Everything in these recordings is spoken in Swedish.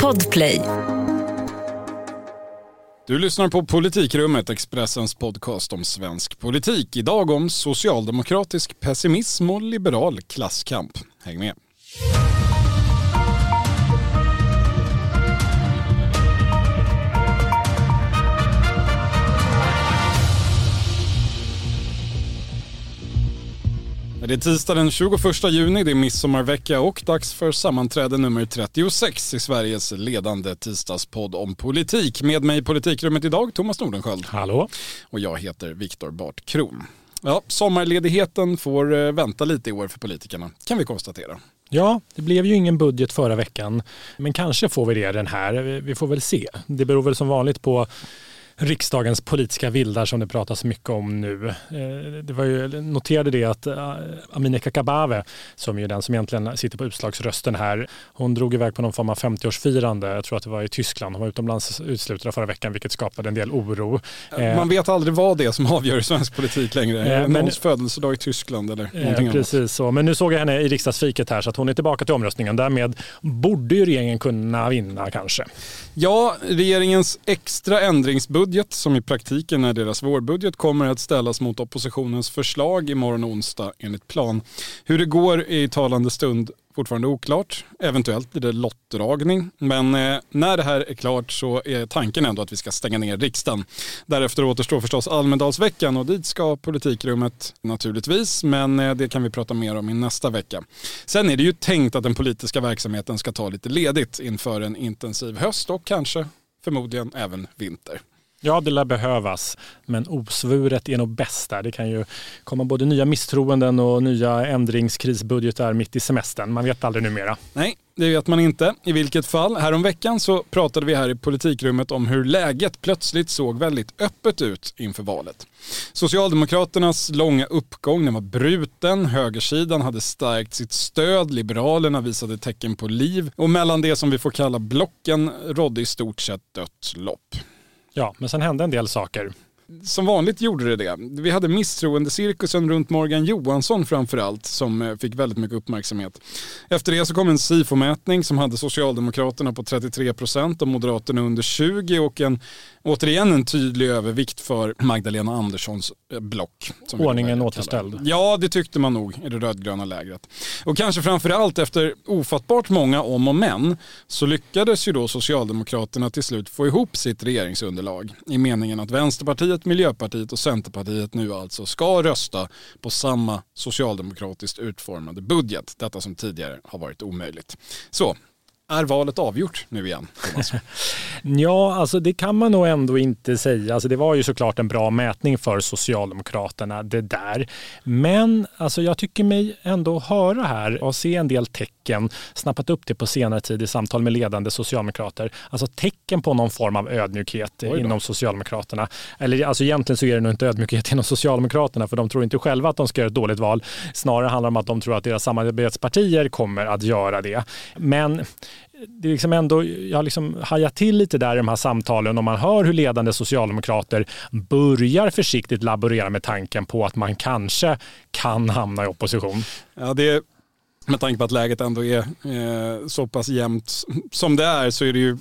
Podplay. Du lyssnar på Politikrummet, Expressens podcast om svensk politik. Idag om socialdemokratisk pessimism och liberal klasskamp. Häng med. Det är tisdag den 21 juni, det är midsommarvecka och dags för sammanträde nummer 36 i Sveriges ledande tisdagspodd om politik. Med mig i politikrummet idag, Thomas Nordenskjöld. Hallå. Och jag heter Viktor Bart Kron. Ja, sommarledigheten får eh, vänta lite i år för politikerna, kan vi konstatera. Ja, det blev ju ingen budget förra veckan, men kanske får vi det den här. Vi får väl se. Det beror väl som vanligt på riksdagens politiska vildar som det pratas mycket om nu. Eh, det var ju, noterade det att eh, Amineh Kakabaveh, som är den som egentligen sitter på utslagsrösten här, hon drog iväg på någon form av 50-årsfirande. Jag tror att det var i Tyskland. Hon var utomlands utslutade förra veckan, vilket skapade en del oro. Eh, Man vet aldrig vad det är som avgör i svensk politik längre. Det någons födelsedag i Tyskland eller någonting eh, Precis annat? så. Men nu såg jag henne i riksdagsfiket här, så att hon är tillbaka till omröstningen. Därmed borde ju regeringen kunna vinna kanske. Ja, regeringens extra ändringsbudget budget som i praktiken är deras vårbudget kommer att ställas mot oppositionens förslag imorgon onsdag enligt plan. Hur det går i talande stund fortfarande oklart. Eventuellt blir det lottdragning. Men eh, när det här är klart så är tanken ändå att vi ska stänga ner riksdagen. Därefter återstår förstås Almedalsveckan och dit ska politikrummet naturligtvis. Men eh, det kan vi prata mer om i nästa vecka. Sen är det ju tänkt att den politiska verksamheten ska ta lite ledigt inför en intensiv höst och kanske förmodligen även vinter. Ja, det lär behövas. Men osvuret är nog bäst där. Det kan ju komma både nya misstroenden och nya ändringskrisbudgetar mitt i semestern. Man vet aldrig numera. Nej, det vet man inte. I vilket fall, häromveckan så pratade vi här i politikrummet om hur läget plötsligt såg väldigt öppet ut inför valet. Socialdemokraternas långa uppgång den var bruten, högersidan hade stärkt sitt stöd, Liberalerna visade tecken på liv och mellan det som vi får kalla blocken rådde i stort sett dött lopp. Ja, men sen hände en del saker. Som vanligt gjorde det det. Vi hade misstroendecirkusen runt Morgan Johansson framförallt som eh, fick väldigt mycket uppmärksamhet. Efter det så kom en SIFO-mätning som hade Socialdemokraterna på 33 procent och Moderaterna under 20 och en återigen en tydlig övervikt för Magdalena Anderssons eh, block. Ordningen återställd. Ja, det tyckte man nog i det rödgröna lägret. Och kanske framförallt efter ofattbart många om och men så lyckades ju då Socialdemokraterna till slut få ihop sitt regeringsunderlag i meningen att Vänsterpartiet, Miljöpartiet och Centerpartiet nu alltså ska rösta på samma socialdemokratiskt utformade budget. Detta som tidigare har varit omöjligt. Så, är valet avgjort nu igen, ja, alltså det kan man nog ändå inte säga. Alltså det var ju såklart en bra mätning för Socialdemokraterna det där. Men alltså jag tycker mig ändå höra här och se en del tecken, snappat upp det på senare tid i samtal med ledande socialdemokrater, alltså tecken på någon form av ödmjukhet inom Socialdemokraterna. Eller alltså egentligen så är det nog inte ödmjukhet inom Socialdemokraterna för de tror inte själva att de ska göra ett dåligt val. Snarare handlar det om att de tror att deras samarbetspartier kommer att göra det. Men det är liksom ändå, jag har liksom hajat till lite där i de här samtalen och man hör hur ledande socialdemokrater börjar försiktigt laborera med tanken på att man kanske kan hamna i opposition. Ja, det med tanke på att läget ändå är eh, så pass jämnt som det är så är det ju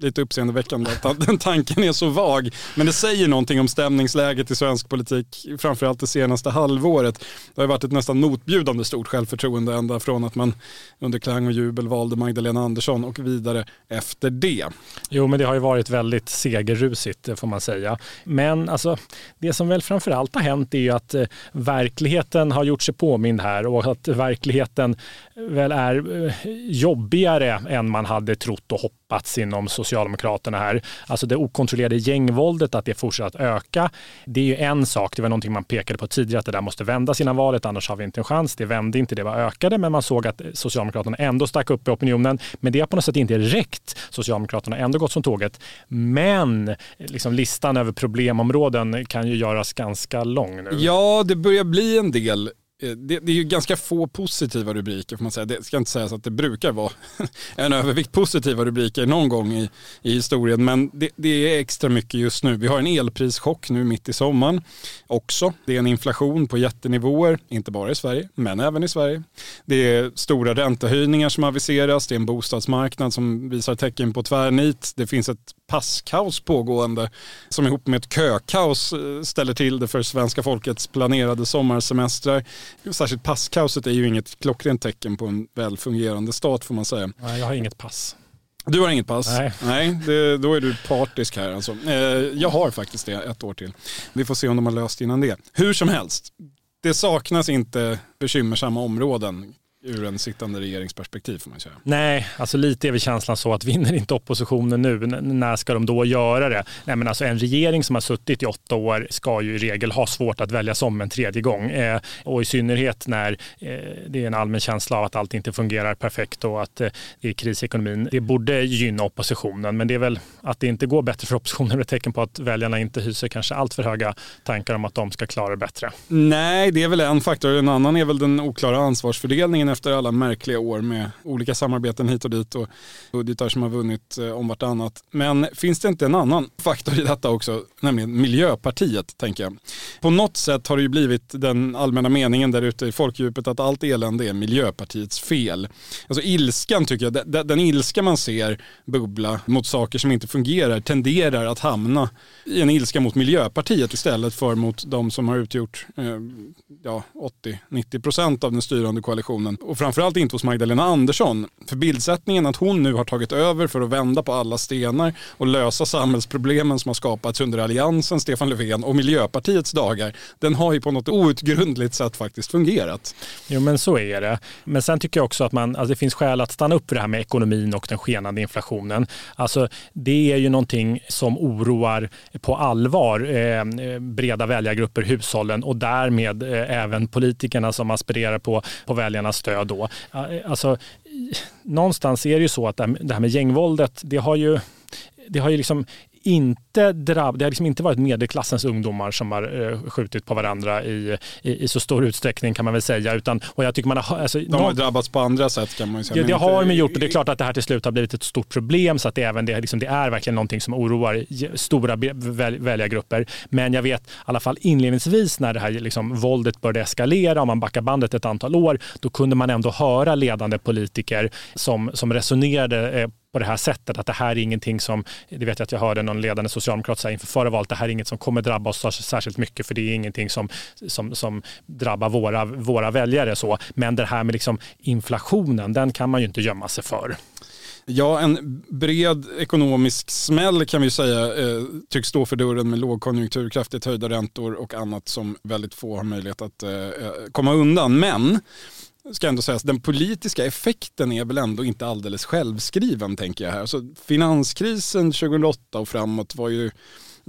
lite uppseendeväckande att den tanken är så vag. Men det säger någonting om stämningsläget i svensk politik, framförallt det senaste halvåret. Det har varit ett nästan motbjudande stort självförtroende ända från att man under klang och jubel valde Magdalena Andersson och vidare efter det. Jo, men det har ju varit väldigt segerrusigt får man säga. Men alltså, det som väl framförallt har hänt är ju att eh, verkligheten har gjort sig påmind här och att verkligheten väl är eh, jobbigare än man hade trott och hoppats inom Socialdemokraterna här. Alltså det okontrollerade gängvåldet, att det fortsätter att öka. Det är ju en sak, det var någonting man pekade på tidigare, att det där måste vändas innan valet, annars har vi inte en chans. Det vände inte, det var ökade, men man såg att Socialdemokraterna ändå stack upp i opinionen. Men det har på något sätt inte räckt. Socialdemokraterna har ändå gått som tåget. Men liksom listan över problemområden kan ju göras ganska lång nu. Ja, det börjar bli en del Eh, det, det, är ju ganska få positiva rubriker får man säga. Det ska inte sägas att det brukar vara en övervikt positiva rubriker någon gång i, i historien. Men det, det, är extra mycket just nu. Vi har en elprischock nu mitt i sommaren också. Det är en inflation på jättenivåer, inte bara i Sverige, men även i Sverige. Det är stora räntehöjningar som aviseras. Det är en bostadsmarknad som visar tecken på tvärnit. Det finns ett passkaos pågående som ihop med ett kökaos eh, ställer till det för svenska folkets planerade sommarsemestrar. Särskilt passkaoset är ju inget klockrent tecken på en välfungerande stat får man säga. Nej, jag har inget pass. Du har inget pass? Nej. Nej det, då är du partisk här alltså. Eh, jag har faktiskt det ett år till. Vi får se om de har löst innan det. Hur som helst, det saknas inte bekymmersamma områden ur en sittande regeringsperspektiv får man säga. Nej, alltså lite är väl känslan så att vinner inte oppositionen nu, när ska de då göra det? Nej, men alltså en regering som har suttit i åtta år ska ju i regel ha svårt att väljas om en tredje gång. Eh, och i synnerhet när eh, det är en allmän känsla av att allt inte fungerar perfekt och att eh, det är kris i ekonomin. Det borde gynna oppositionen, men det är väl att det inte går bättre för oppositionen ett tecken på att väljarna inte hyser kanske allt för höga tankar om att de ska klara det bättre. Nej, det är väl en faktor. En annan är väl den oklara ansvarsfördelningen efter alla märkliga år med olika samarbeten hit och dit och budgetar som har vunnit eh, om vartannat. Men finns det inte en annan faktor i detta också, nämligen Miljöpartiet tänker jag. På något sätt har det ju blivit den allmänna meningen där ute i folkdjupet att allt elände är Miljöpartiets fel. Alltså ilskan tycker jag, den, den ilska man ser bubbla mot saker som inte fungerar tenderar att hamna i en ilska mot Miljöpartiet istället för mot de som har utgjort eh, ja, 80-90% av den styrande koalitionen och framförallt inte hos Magdalena Andersson. För bildsättningen att hon nu har tagit över för att vända på alla stenar och lösa samhällsproblemen som har skapats under Alliansen, Stefan Löfven och Miljöpartiets dagar, den har ju på något outgrundligt sätt faktiskt fungerat. Jo men så är det. Men sen tycker jag också att man, alltså det finns skäl att stanna upp för det här med ekonomin och den skenande inflationen. Alltså det är ju någonting som oroar på allvar eh, breda väljargrupper, hushållen och därmed eh, även politikerna som aspirerar på, på väljarnas stöd då. Alltså, någonstans är det ju så att det här med gängvåldet, det har ju det har ju liksom inte drabb, det har liksom inte varit medelklassens ungdomar som har eh, skjutit på varandra i, i, i, så stor utsträckning kan man väl säga. Utan, och jag tycker man har, alltså, de har någon, drabbats på andra sätt kan man ju säga. Ja, det har de gjort och det är klart att det här till slut har blivit ett stort problem så att det, även det, liksom, det är verkligen någonting som oroar stora väl, väljargrupper. Men jag vet i alla fall inledningsvis när det här liksom, våldet började eskalera, om man backar bandet ett antal år, då kunde man ändå höra ledande politiker som, som resonerade eh, på det här sättet. Att det här är ingenting som, det vet jag att jag hörde någon ledande socialdemokrat säga inför förra valet, det här är inget som kommer drabba oss särskilt mycket för det är ingenting som, som, som drabbar våra, våra väljare. Så. Men det här med liksom inflationen, den kan man ju inte gömma sig för. Ja, en bred ekonomisk smäll kan vi säga eh, tycks stå för dörren med lågkonjunktur, kraftigt höjda räntor och annat som väldigt få har möjlighet att eh, eh komma undan. Men ska ändå sägas, den politiska effekten är väl ändå inte alldeles självskriven tänker jag här. Så finanskrisen 2008 och framåt var ju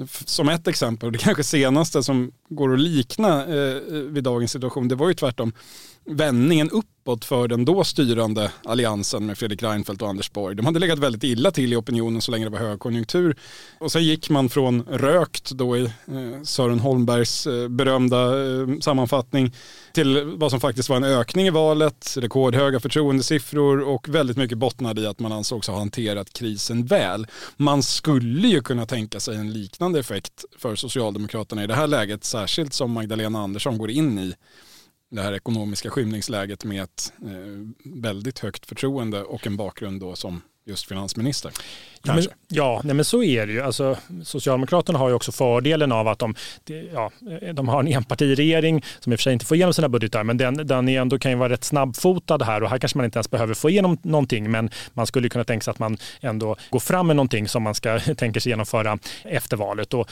som ett exempel, och det kanske senaste som går att likna eh, eh vid dagens situation, det var ju tvärtom vändningen uppåt för den då styrande alliansen med Fredrik Reinfeldt och Anders Borg. De hade legat väldigt illa till i opinionen så länge det var högkonjunktur. Och sen gick man från rökt då i eh, Sören Holmbergs eh, berömda eh, sammanfattning till vad som faktiskt var en ökning i valet, rekordhöga förtroendesiffror och väldigt mycket bottnade i att man ansågs ha hanterat krisen väl. Man skulle ju kunna tänka sig en liknande effekt för Socialdemokraterna i det här läget, särskilt som Magdalena Andersson går in i det här ekonomiska skymningsläget med ett eh, väldigt högt förtroende och en bakgrund då som just finansminister. Ja, men, ja nej, men så är det ju. Alltså, Socialdemokraterna har ju också fördelen av att de, ja, de har en enpartiregering som i och för sig inte får igenom sina budgetar, men den, den är ändå kan ju vara rätt snabbfotad här och här kanske man inte ens behöver få igenom någonting, men man skulle kunna tänka sig att man ändå går fram med någonting som man ska tänka sig genomföra efter valet. Och,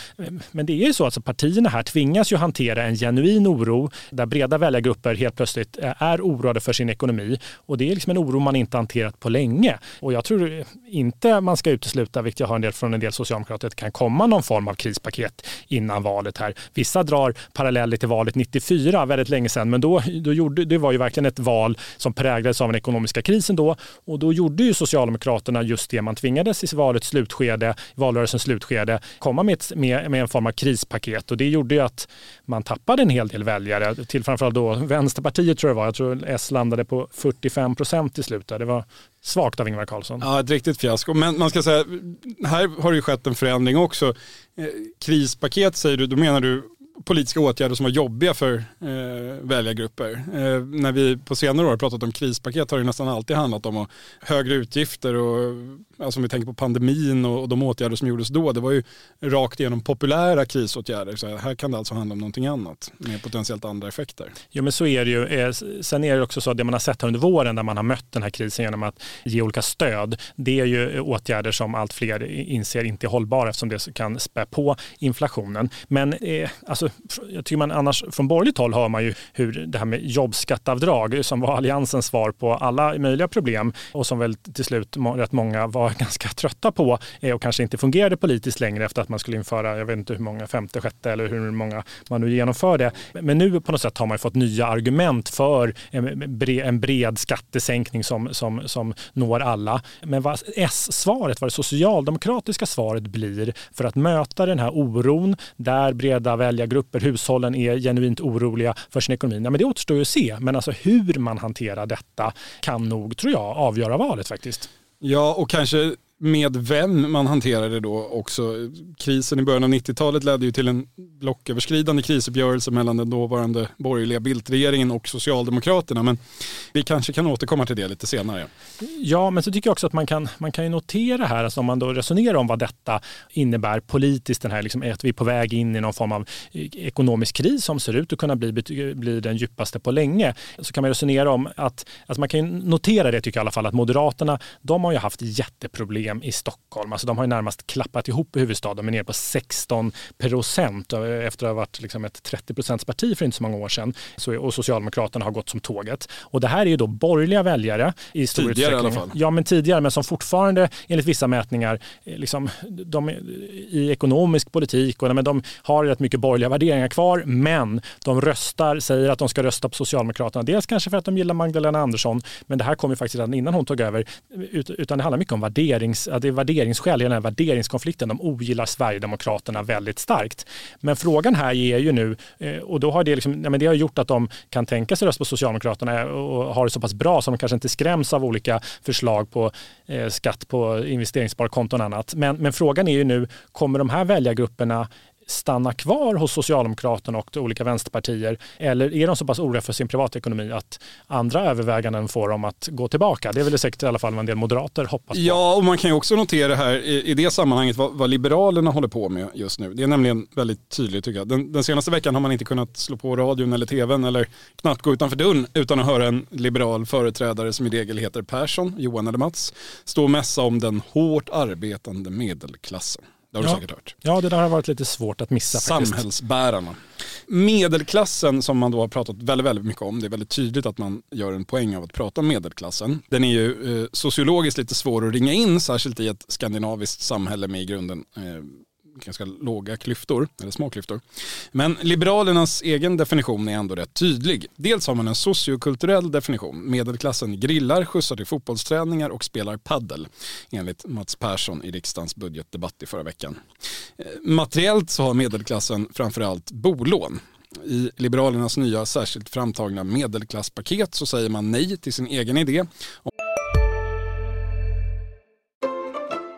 men det är ju så att alltså, partierna här tvingas ju hantera en genuin oro där breda väljargrupper helt plötsligt är oroade för sin ekonomi och det är liksom en oro man inte hanterat på länge. Och jag tror inte man ska utesluta, vilket jag har en del från en del socialdemokrater, att det kan komma någon form av krispaket innan valet här. Vissa drar paralleller till valet 94, väldigt länge sedan, men då, då gjorde, det var ju verkligen ett val som präglades av den ekonomiska krisen då och då gjorde ju Socialdemokraterna just det. Man tvingades i valets slutskede, valrörelsens slutskede, komma med, ett, med, med en form av krispaket och det gjorde ju att man tappade en hel del väljare till framförallt då Vänsterpartiet tror jag det var. Jag tror S landade på 45 procent i slutet. Det var svagt av Ingvar Carlsson. Ja, ett riktigt fiasko. Men man ska säga, här har det ju skett en förändring också. Eh, krispaket säger du, då menar du politiska åtgärder som var jobbiga för eh, väljargrupper. Eh, när vi på senare år har pratat om krispaket har det nästan alltid handlat om högre utgifter och alltså om vi tänker på pandemin och, och de åtgärder som gjordes då, det var ju rakt igenom populära krisåtgärder. Så här kan det alltså handla om någonting annat med potentiellt andra effekter. Jo men så är det ju. Eh, sen är det också så att det man har sett här under våren där man har mött den här krisen genom att ge olika stöd, det är ju eh, åtgärder som allt fler inser inte är hållbara eftersom det kan spä på inflationen. Men eh, alltså, Alltså, jag tycker man annars från borgerligt håll hör man ju hur det här med jobbskattavdrag som var alliansens svar på alla möjliga problem och som väl till slut rätt många var ganska trötta på och kanske inte fungerade politiskt längre efter att man skulle införa, jag vet inte hur många, femte, sjätte eller hur många man nu genomför det. Men nu på något sätt har man fått nya argument för en bred, en bred skattesänkning som, som, som når alla. Men vad S-svaret, vad det socialdemokratiska svaret blir för att möta den här oron där breda väljargrupper, grupper, hushållen är genuint oroliga för sin ekonomi. Ja, men det återstår ju att se, men alltså hur man hanterar detta kan nog, tror jag, avgöra valet faktiskt. Ja, och kanske med vem man hanterar det då också. Krisen i början av 90-talet ledde ju till en blocköverskridande krisuppgörelse mellan den dåvarande borgerliga Bildtregeringen och Socialdemokraterna. Men vi kanske kan återkomma till det lite senare. Ja, men så tycker jag också att man kan, man kan ju notera här, alltså om man då resonerar om vad detta innebär politiskt, den här liksom, att vi är på väg in i någon form av eh, ekonomisk kris som ser ut att kunna bli, bli den djupaste på länge, så kan man resonera om att, alltså man kan notera det tycker jag i alla fall, att Moderaterna, de har ju haft jätteproblem problem i Stockholm. Alltså de har ju närmast klappat ihop i huvudstaden. De är nere på 16 procent efter att ha varit liksom ett 30 procents parti för inte så många år sedan. Så, och Socialdemokraterna har gått som tåget. Och det här är ju då borgerliga väljare i stor tidigare utsträckning. i alla fall. Ja, men tidigare, men som fortfarande enligt vissa mätningar eh, liksom, de, i ekonomisk politik och men de har rätt mycket borgerliga värderingar kvar, men de röstar, säger att de ska rösta på Socialdemokraterna. Dels kanske för att de gillar Magdalena Andersson, men det här kom ju faktiskt redan innan hon tog över, utan det handlar mycket om värderings värderings, att det är värderingsskäl i den här värderingskonflikten. De ogillar Sverigedemokraterna väldigt starkt. Men frågan här är ju nu, eh, och då har det, liksom, ja, men det har gjort att de kan tänka sig rösta på Socialdemokraterna eh, och har det så pass bra så de kanske inte skräms av olika förslag på eh, skatt på investeringssparkonton och annat. Men, men frågan är ju nu, kommer de här väljargrupperna stanna kvar hos Socialdemokraterna och olika vänsterpartier? Eller är de så pass oroliga för sin privatekonomi att andra överväganden får dem att gå tillbaka? Det är väl säkert i alla fall vad en del moderater hoppas på. Ja, och man kan ju också notera här i, i det sammanhanget vad, vad, Liberalerna håller på med just nu. Det är nämligen väldigt tydligt tycker jag. Den, den senaste veckan har man inte kunnat slå på radion eller tvn eller knappt gå utanför dörren utan att höra en liberal företrädare som i regel heter Persson, Johan eller Mats, stå och mässa om den hårt arbetande medelklassen. Det har du ja. säkert hört. Ja, det där har varit lite svårt att missa. Samhällsbärarna. Medelklassen som man då har pratat väldigt, väldigt mycket om, det är väldigt tydligt att man gör en poäng av att prata om medelklassen. Den är ju eh, sociologiskt lite svår att ringa in, särskilt i ett skandinaviskt samhälle med i grunden eh, ganska låga klyftor, eller små klyftor. Men Liberalernas egen definition är ändå rätt tydlig. Dels har man en sociokulturell definition. Medelklassen grillar, skjutsar till fotbollsträningar och spelar paddel enligt Mats Persson i riksdagens budgetdebatt i förra veckan. Eh, materiellt så har medelklassen framförallt bolån. I Liberalernas nya särskilt framtagna medelklasspaket så säger man nej till sin egen idé.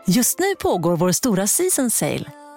Just nu pågår vår stora season sale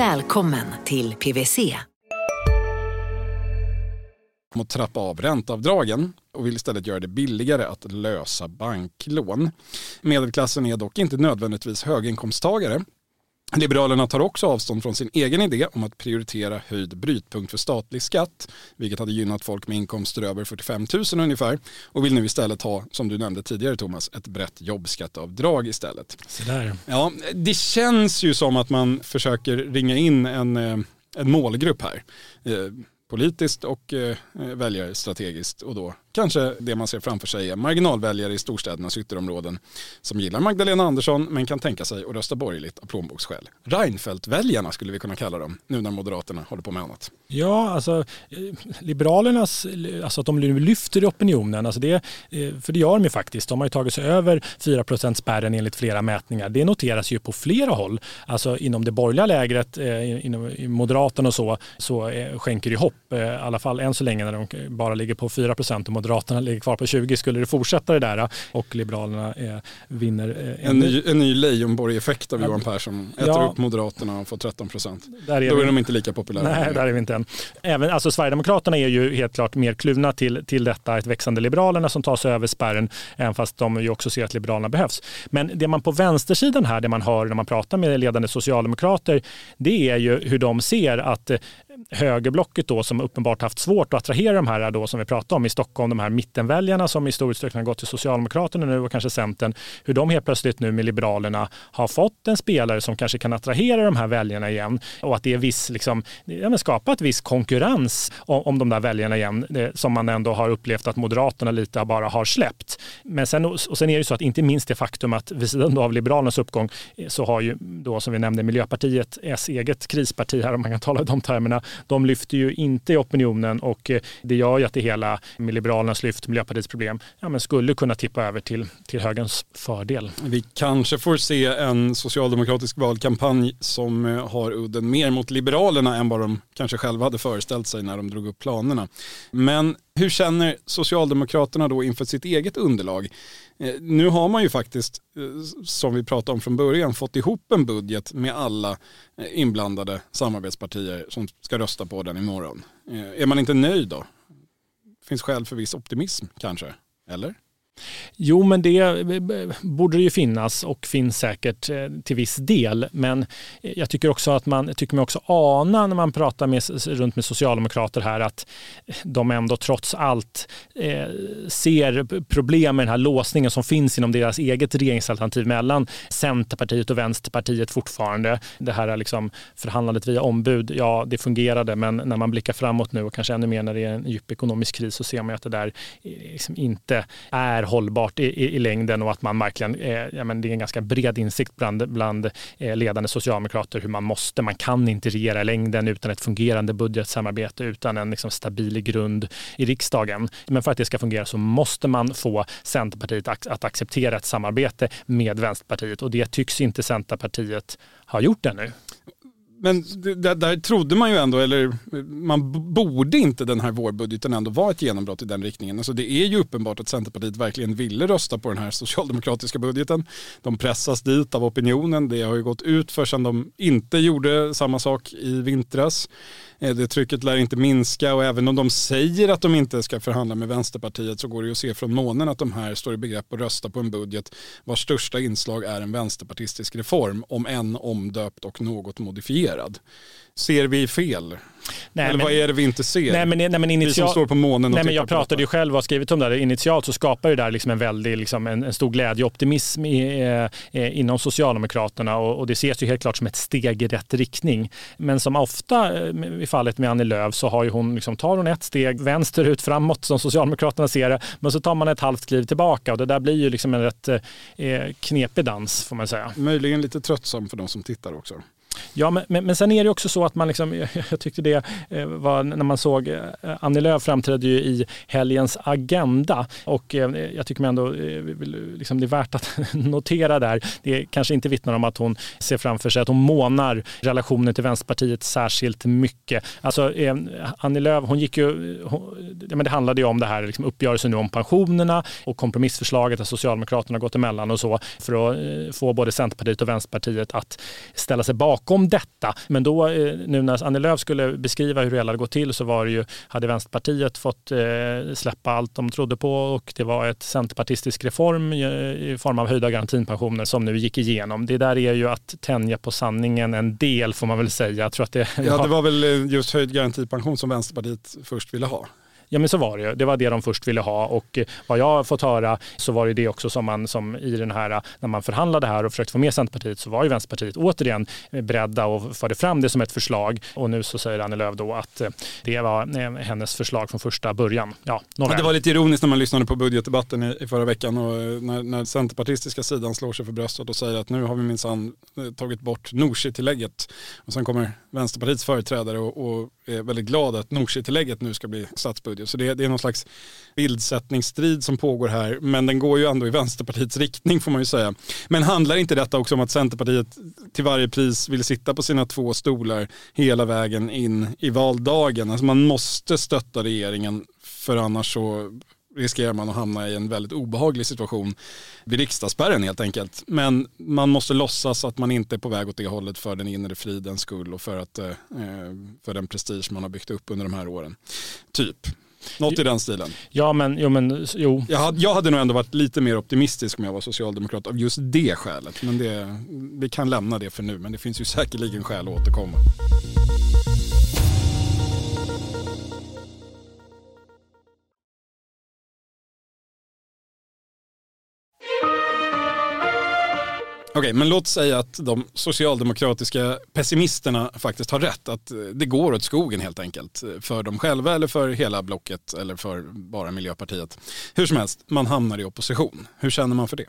Välkommen till PWC. Att trappa av ränteavdragen och vill istället göra det billigare att lösa banklån. Medelklassen är dock inte nödvändigtvis höginkomsttagare Liberalerna tar också avstånd från sin egen idé om att prioritera höjd brytpunkt för statlig skatt, vilket hade gynnat folk med inkomster över 45 000 ungefär och vill nu istället ha, som du nämnde tidigare Thomas, ett brett jobbskatteavdrag istället. Så där. Ja, det känns ju som att man försöker ringa in en, eh, en målgrupp här. Eh, politiskt och eh, väljare strategiskt och då kanske det man ser framför sig är marginalväljare i storstädernas ytterområden som gillar Magdalena Andersson men kan tänka sig att rösta borgerligt av plånboksskäl. Reinfeldt-väljarna skulle vi kunna kalla dem nu när Moderaterna håller på med annat. Ja, alltså eh, Liberalernas, alltså att de lyfter i opinionen, alltså det, eh, för det gör de ju faktiskt. De har ju tagit sig över 4 spärren enligt flera mätningar. Det noteras ju på flera håll. Alltså inom det borgerliga lägret, eh, inom Moderaterna och så, så skänker det hopp. I alla fall än så länge när de bara ligger på 4% och Moderaterna ligger kvar på 20. Skulle det fortsätta det där och Liberalerna vinner. En ny, en ny Leijonborg-effekt av Johan Persson. Äter ja, upp Moderaterna och får 13 procent. Då är vi, de inte lika populära. Nej, där är vi inte än. Även, alltså, Sverigedemokraterna är ju helt klart mer kluvna till, till detta, ett växande Liberalerna som tar sig över spärren, även fast de ju också ser att Liberalerna behövs. Men det man på vänstersidan här, det man hör när man pratar med ledande socialdemokrater, det är ju hur de ser att högerblocket då som uppenbart haft svårt att attrahera de här då som vi pratade om i Stockholm, de här mittenväljarna som i stor utsträckning har gått till Socialdemokraterna nu och kanske Centern, hur de helt plötsligt nu med Liberalerna har fått en spelare som kanske kan attrahera de här väljarna igen och att det är viss, liksom, ja, skapat viss konkurrens om, om de där väljarna igen det, som man ändå har upplevt att Moderaterna lite bara har släppt. Men sen, och sen är det så att inte minst det faktum att vid sidan av Liberalernas uppgång eh, så har ju då som vi nämnde Miljöpartiet, S eget krisparti här om man kan tala i de termerna, de lyfter ju inte i opinionen och eh, det gör ju att det hela med Liberalernas lyft, Miljöpartiets problem, ja, men skulle kunna tippa över till, till högerns fördel. Vi kanske får se en socialdemokratisk valkampanj som eh, har udden mer mot Liberalerna än vad de kanske själva hade föreställt sig när de drog upp planerna. Men hur känner Socialdemokraterna då inför sitt eget underlag? Eh, nu har man ju faktiskt, eh, som vi pratade om från början, fått ihop en budget med alla eh, inblandade samarbetspartier som ska rösta på den imorgon. Är man inte nöjd då? Finns skäl för viss optimism kanske? Eller? Jo, men det eh, borde det ju finnas och finns säkert eh, till viss del. Men eh, jag tycker också att man tycker mig också ana när man pratar med, runt med socialdemokrater här att de ändå trots allt eh, ser problem med den här låsningen som finns inom deras eget regeringsalternativ mellan Centerpartiet och Vänsterpartiet fortfarande. Det här liksom förhandlandet via ombud, ja det fungerade men när man blickar framåt nu och kanske ännu mer när det är en djup ekonomisk kris så ser man att det där liksom inte är hållbart i, i, i längden och att man verkligen, eh, ja, men det är en ganska bred insikt bland, bland eh, ledande socialdemokrater hur man måste, man kan inte regera i längden utan ett fungerande budgetsamarbete, utan en liksom, stabil grund i riksdagen. Men för att det ska fungera så måste man få Centerpartiet att, att acceptera ett samarbete med Vänsterpartiet och det tycks inte Centerpartiet ha gjort ännu men där, där, trodde man ju ändå, eller man borde inte den här vårbudgeten ändå vara ett genombrott i den riktningen. Alltså det är ju uppenbart att Centerpartiet verkligen ville rösta på den här socialdemokratiska budgeten. De pressas dit av opinionen. Det har ju gått ut för sedan de inte gjorde samma sak i vintras. Eh, det trycket lär inte minska och även om de säger att de inte ska förhandla med Vänsterpartiet så går det ju att se från månen att de här står i begrepp att rösta på en budget vars största inslag är en vänsterpartistisk reform, om än omdöpt och något modifierad. Ser vi fel? Nej, Eller men, vad är det vi inte ser? Nej, men, nej, men initial, vi som står på månen och nej, men Jag pratade ju själv och har skrivit om det. Initialt så skapar det där liksom en väldig, liksom en, en stor glädje och optimism i, eh, inom Socialdemokraterna och, och, det ses ju helt klart som ett steg i rätt riktning. Men som ofta eh, i fallet med Annie Lööf så har hon, liksom, tar hon ett steg vänsterut framåt som Socialdemokraterna ser det, men så tar man ett halvt kliv tillbaka och det där blir ju liksom en rätt eh, knepig dans får man säga. Möjligen lite tröttsam för de som tittar också. Ja, men, men, men, sen är det också så att man, liksom, jag tyckte det eh, var när man såg, eh, Annie Lööf framträdde ju i helgens Agenda. Och eh, jag tycker ändå eh, liksom det är värt att notera där, det kanske inte vittnar om att hon ser framför sig att hon månar relationen till Vänsterpartiet särskilt mycket. Alltså eh, Annie Lööf, hon gick ju, eh, hon, ja, men det handlade ju om det här liksom uppgörelsen nu om pensionerna och kompromissförslaget där Socialdemokraterna gått emellan och så för att få både Centerpartiet och Vänsterpartiet att ställa sig bakom bakom detta. Men då, eh, nu när Annie Lööf skulle beskriva hur det hela hade gått till så var det ju, hade Vänsterpartiet fått eh, släppa allt de trodde på och det var ett centerpartistisk reform i form av höjda garantipensioner som nu gick igenom. Det där är ju att tänja på sanningen en del får man väl säga. Jag tror att det, ja, det var väl just höjd garantipension som Vänsterpartiet först ville ha. Ja men så var det ju. Det var det de först ville ha och eh, vad jag har fått höra så var det det också som man som i den här eh, när man förhandlade här och försökte få med Centerpartiet så var ju Vänsterpartiet återigen eh, beredda och förde fram det som ett förslag och nu så säger Annie Lööf då att det var hennes förslag från första början. Ja, några. det var lite ironiskt när man lyssnade på budgetdebatten i, förra veckan och när, när centerpartistiska sidan slår sig för bröstet och säger att nu har vi minsann tagit bort Nooshi-tillägget och sen kommer Vänsterpartiets företrädare och, och är väldigt glad att Nooshi-tillägget nu ska bli statsbudget. Så det, det är någon slags bildsättningsstrid som pågår här, men den går ju ändå i Vänsterpartiets riktning får man ju säga. Men handlar inte detta också om att Centerpartiet till varje pris vill sitta på sina två stolar hela vägen in i valdagen? Alltså man måste stötta regeringen för annars så riskerar man att hamna i en väldigt obehaglig situation vid riksdagsspärren helt enkelt. Men man måste låtsas att man inte är på väg åt det hållet för den inre fridens skull och för, att, eh, för den prestige man har byggt upp under de här åren. Typ. Något i den stilen. Ja, men jo. Men, jo. Jag, hade, jag hade nog ändå varit lite mer optimistisk om jag var socialdemokrat av just det skälet. Men det, vi kan lämna det för nu, men det finns ju säkerligen skäl att återkomma. Okej, men låt säga att de socialdemokratiska pessimisterna faktiskt har rätt. Att eh, det går åt skogen helt enkelt. Eh, för dem själva eller för hela blocket eller för bara Miljöpartiet. Hur som helst, man hamnar i opposition. Hur känner man för det?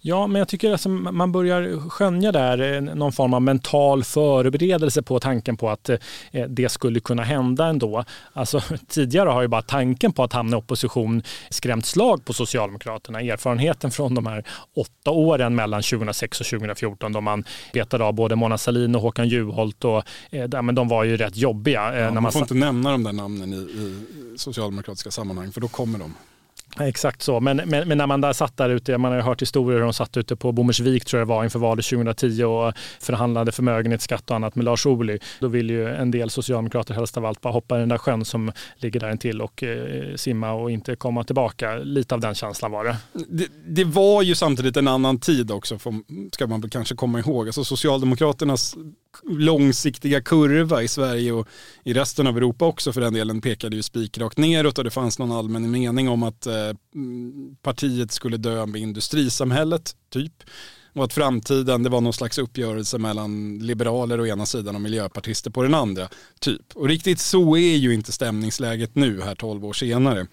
Ja, men jag tycker att man börjar skönja där eh, någon form av mental förberedelse på tanken på att eh, det skulle kunna hända ändå. Alltså, tidigare har ju bara tanken på att hamna i opposition skrämt slag på Socialdemokraterna. Erfarenheten från de här åtta åren mellan 2006 och 2014 då man betade av både Mona Sahlin och Håkan Juholt och eh, men de var ju rätt jobbiga. Ja, man, man får inte nämna de där namnen i, i socialdemokratiska sammanhang för då kommer de. Exakt så, men, men, men, när man där satt där ute, man har ju hört historier hur de satt ute på Bommersvik tror jag det var inför valet 2010 och förhandlade förmögenhetsskatt och annat med Lars Ohly. Då vill ju en del socialdemokrater helst av allt bara hoppa i den där sjön som ligger där intill och eh, simma och inte komma tillbaka. Lite av den känslan var det. det. det. var ju samtidigt en annan tid också, ska man kanske komma ihåg. Alltså Socialdemokraternas långsiktiga kurva i Sverige och i resten av Europa också för den delen pekade ju spikrakt neråt och det fanns någon allmän mening om att eh, partiet skulle dö med industrisamhället, typ. Och att framtiden, det var någon slags uppgörelse mellan liberaler å ena sidan och miljöpartister på den andra. Typ. Och riktigt så är ju inte stämningsläget nu här tolv år senare.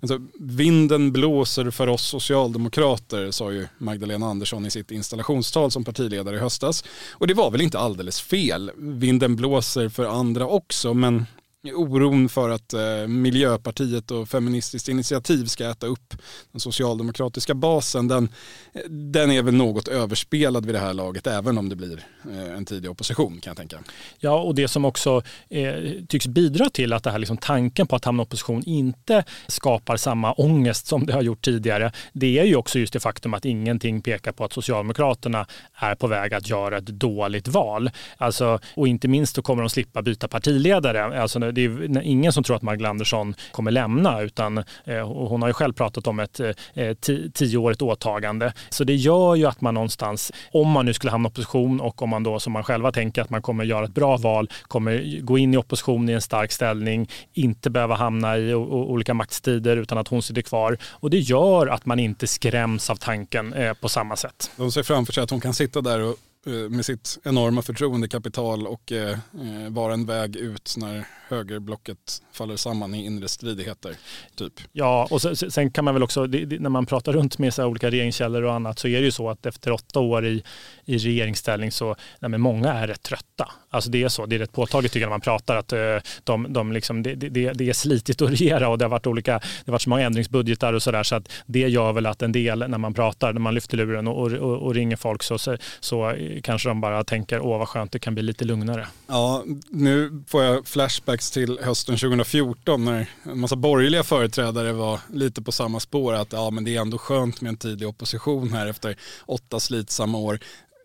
Alltså, vinden blåser för oss socialdemokrater, sa ju Magdalena Andersson i sitt installationstal som partiledare i höstas. Och det var väl inte alldeles fel. Vinden blåser för andra också, men oron för att eh, Miljöpartiet och Feministiskt initiativ ska äta upp den socialdemokratiska basen, den, eh, den är väl något överspelad vid det här laget, även om det blir eh, en tidig opposition kan jag tänka. Ja, och det som också eh, tycks bidra till att det här liksom, tanken på att hamna i opposition inte skapar samma ångest som det har gjort tidigare, det är ju också just det faktum att ingenting pekar på att Socialdemokraterna är på väg att göra ett dåligt val. Alltså, och inte minst då kommer de slippa byta partiledare. Alltså, Eh, det är ingen som tror att Magdalena Andersson kommer lämna utan eh, hon har ju själv pratat om ett eh, eh tioårigt åtagande. Så det gör ju att man någonstans, om man nu skulle hamna i opposition och om man då som man själva tänker att man kommer göra ett bra val, kommer gå in i opposition i en stark ställning, inte behöva hamna i olika maktstider utan att hon sitter kvar. Och det gör att man inte skräms av tanken eh, på samma sätt. De ser framför sig att hon kan sitta där och Eh, med sitt enorma förtroendekapital och eh, eh, vara en väg ut när högerblocket faller samman i inre stridigheter. Typ. Ja, och sen, sen kan man väl också, det, det, när man pratar runt med så olika regeringskällor och annat så är det ju så att efter åtta år i, i regeringsställning så, nej, men många är rätt trötta. Alltså det är så, det är rätt påtagligt tycker jag när man pratar att eh, de, de liksom, det, det, det är slitigt att regera och det har varit olika, det har varit så många ändringsbudgetar och sådär så att det gör väl att en del när man pratar, när man lyfter luren och, och, och ringer folk så, så, så eh, kanske de bara tänker åh vad skönt det kan bli lite lugnare. Ja, nu får jag flashbacks till hösten 2014 när en massa borgerliga företrädare var lite på samma spår att ja, men det är ändå skönt med en tidig opposition här efter åtta slitsamma år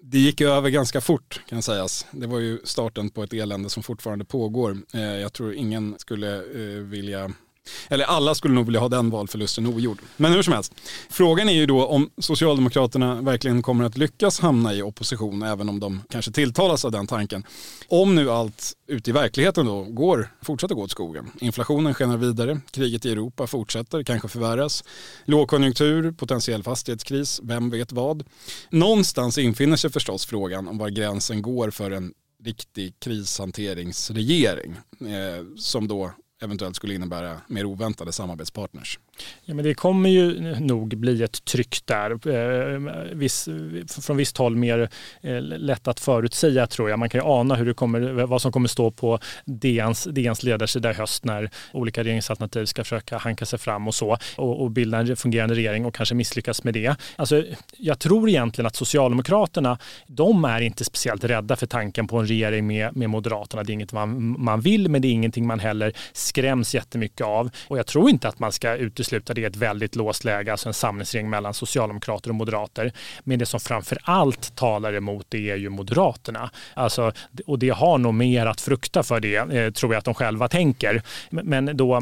det gick över ganska fort kan sägas. Det var ju starten på ett elände som fortfarande pågår. Eh, jag tror ingen skulle eh, vilja eller alla skulle nog vilja ha den valförlusten ogjord. Men hur som helst. Frågan är ju då om Socialdemokraterna verkligen kommer att lyckas hamna i opposition, även om de kanske tilltalas av den tanken. Om nu allt ute i verkligheten då går, fortsätter gå åt skogen. Inflationen skenar vidare, kriget i Europa fortsätter, kanske förvärras. Lågkonjunktur, potentiell fastighetskris, vem vet vad. Någonstans infinner sig förstås frågan om var gränsen går för en riktig krishanteringsregering eh, som då eventuellt skulle innebära mer oväntade samarbetspartners. Ja, men det kommer ju nog bli ett tryck där. Eh, viss, från visst håll mer eh, lätt att förutsäga tror jag. Man kan ju ana hur det kommer, vad som kommer stå på DNs, DNs ledarsida i höst när olika regeringsalternativ ska försöka hanka sig fram och så och, och bilda en fungerande regering och kanske misslyckas med det. Alltså, jag tror egentligen att Socialdemokraterna, de är inte speciellt rädda för tanken på en regering med, med Moderaterna. Det är inget man, man vill, men det är ingenting man heller skräms jättemycket av. Och jag tror inte att man ska ut det i ett väldigt låst läge, alltså en samlingsregering mellan socialdemokrater och moderater. Men det som framför allt talar emot det är ju Moderaterna. Alltså, och det har nog mer att frukta för det, eh, tror jag att de själva tänker. Men då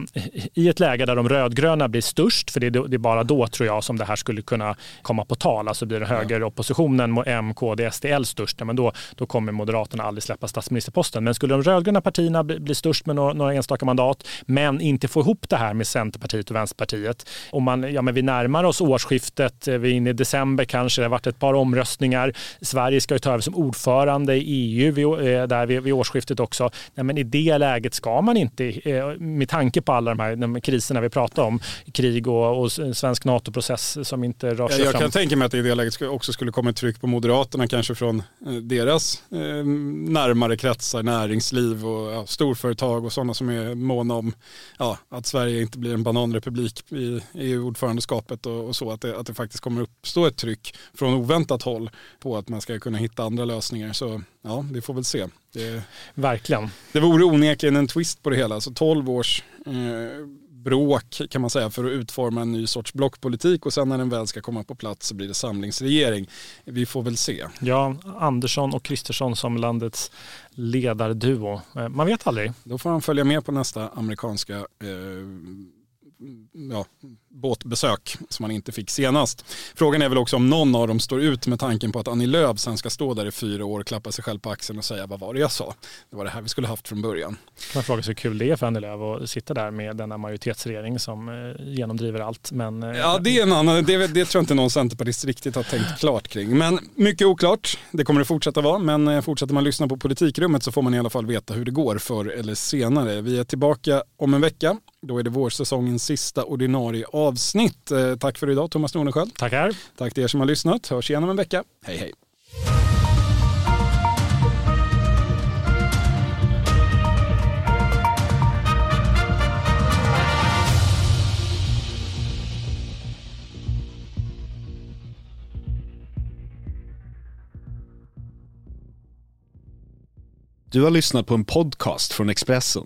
i ett läge där de rödgröna blir störst, för det är, det är bara då tror jag som det här skulle kunna komma på tal, alltså blir högeroppositionen, M, KD, SDL störst, men då, då kommer Moderaterna aldrig släppa statsministerposten. Men skulle de rödgröna partierna bli, bli störst med några, några enstaka mandat, men inte få ihop det här med Centerpartiet och Vänsterpartiet Vänsterpartiet. Och man, ja, men vi närmar oss årsskiftet, vi är inne i december kanske, det har varit ett par omröstningar. Sverige ska ju ta över som ordförande i EU vid, eh, där vid, vid årsskiftet också. Nej, men I det läget ska man inte, eh, med tanke på alla de här de kriserna vi pratar om, krig och, och svensk NATO-process som inte rör sig Jag fram. kan tänka mig att det i det läget också skulle komma ett tryck på Moderaterna, kanske från eh, deras eh, närmare kretsar, näringsliv och ja, storföretag och sådana som är måna om ja, att Sverige inte blir en bananrepublik i EU-ordförandeskapet och, och, så, att det, att det faktiskt kommer uppstå ett tryck från oväntat håll på att man ska kunna hitta andra lösningar. Så ja, det får väl se. Det, Verkligen. Det vore onekligen en twist på det hela, så 12 års eh, bråk kan man säga för att utforma en ny sorts blockpolitik och sen när den väl ska komma på plats så blir det samlingsregering. Vi får väl se. Ja, Andersson och Kristersson som landets ledarduo. Eh, man vet aldrig. Då får han följa med på nästa amerikanska eh, ja, båtbesök som man inte fick senast. Frågan är väl också om någon av dem står ut med tanken på att Annie Lööf sen ska stå där i fyra år, klappa sig själv på axeln och säga vad var det jag sa? Det var det här vi skulle haft från början. Man frågar sig hur kul det är för Annie Lööf att sitta där med denna majoritetsregering som eh, genomdriver allt. Men, eh, ja, det är en annan, det, det tror jag inte någon centerpartist riktigt har tänkt klart kring. Men mycket oklart, det kommer det fortsätta vara. Men eh, fortsätter man lyssna på politikrummet så får man i alla fall veta hur det går förr eller senare. Vi är tillbaka om en vecka. Då är det vårsäsongens sista ordinarie avsnitt. Eh, tack för idag Thomas Nordenskjöld. Tackar. Tack till er som har lyssnat. Hörs igen om en vecka. Hej hej. Du har lyssnat på en podcast från Expressen.